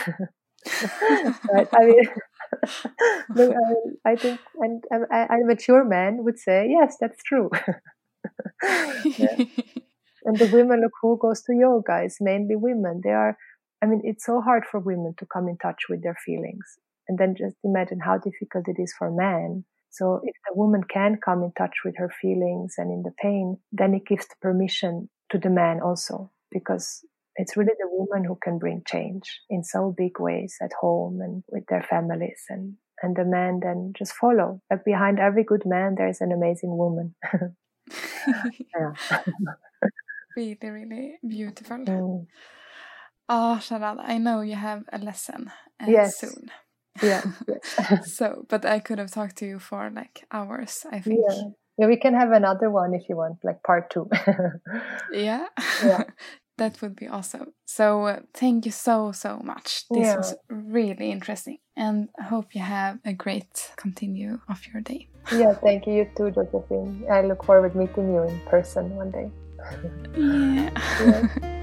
right? I mean, I, um, I think, and a, a mature man would say, yes, that's true. yeah. And the women, look, who goes to yoga? It's mainly women. They are, I mean, it's so hard for women to come in touch with their feelings. And then just imagine how difficult it is for men. So if the woman can come in touch with her feelings and in the pain, then it gives the permission to the man also, because it's really the woman who can bring change in so big ways at home and with their families and and the man then just follow. Like behind every good man there is an amazing woman. yeah. really, really beautiful. Mm. Oh, Sharad, I know you have a lesson uh, Yes. soon. Yeah. so, but I could have talked to you for like hours, I think. yeah. Yeah, we can have another one if you want, like part two. Yeah. Yeah. that would be awesome. So, uh, thank you so, so much. This Yeah. was really interesting. And I hope you have a great continue of your day. yeah, thank you. You too, Josefin. I look forward to meeting you in person one day. Yeah.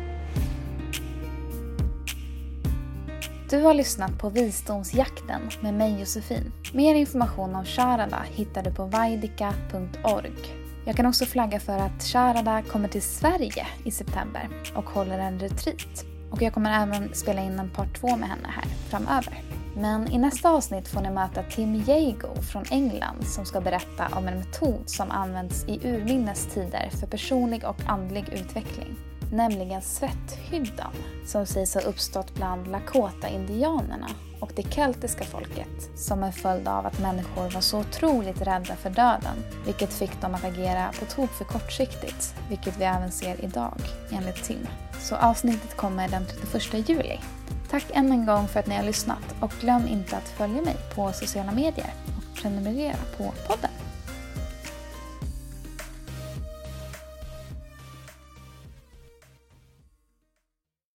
Du har lyssnat på Visdomsjakten med mig Josefin. Mer information om Sharada hittar du på vaidika.org. Jag kan också flagga för att Sharada kommer till Sverige i september och håller en retreat. Och jag kommer även spela in en part två med henne här framöver. Men i nästa avsnitt får ni möta Tim Jago från England som ska berätta om en metod som används i urminnes tider för personlig och andlig utveckling. Nämligen svetthyddan som sägs ha uppstått bland Lakota-indianerna och det keltiska folket som en följd av att människor var så otroligt rädda för döden vilket fick dem att agera på tok för kortsiktigt, vilket vi även ser idag enligt Tim. Så avsnittet kommer den 31 juli. Tack än en gång för att ni har lyssnat och glöm inte att följa mig på sociala medier och prenumerera på podden.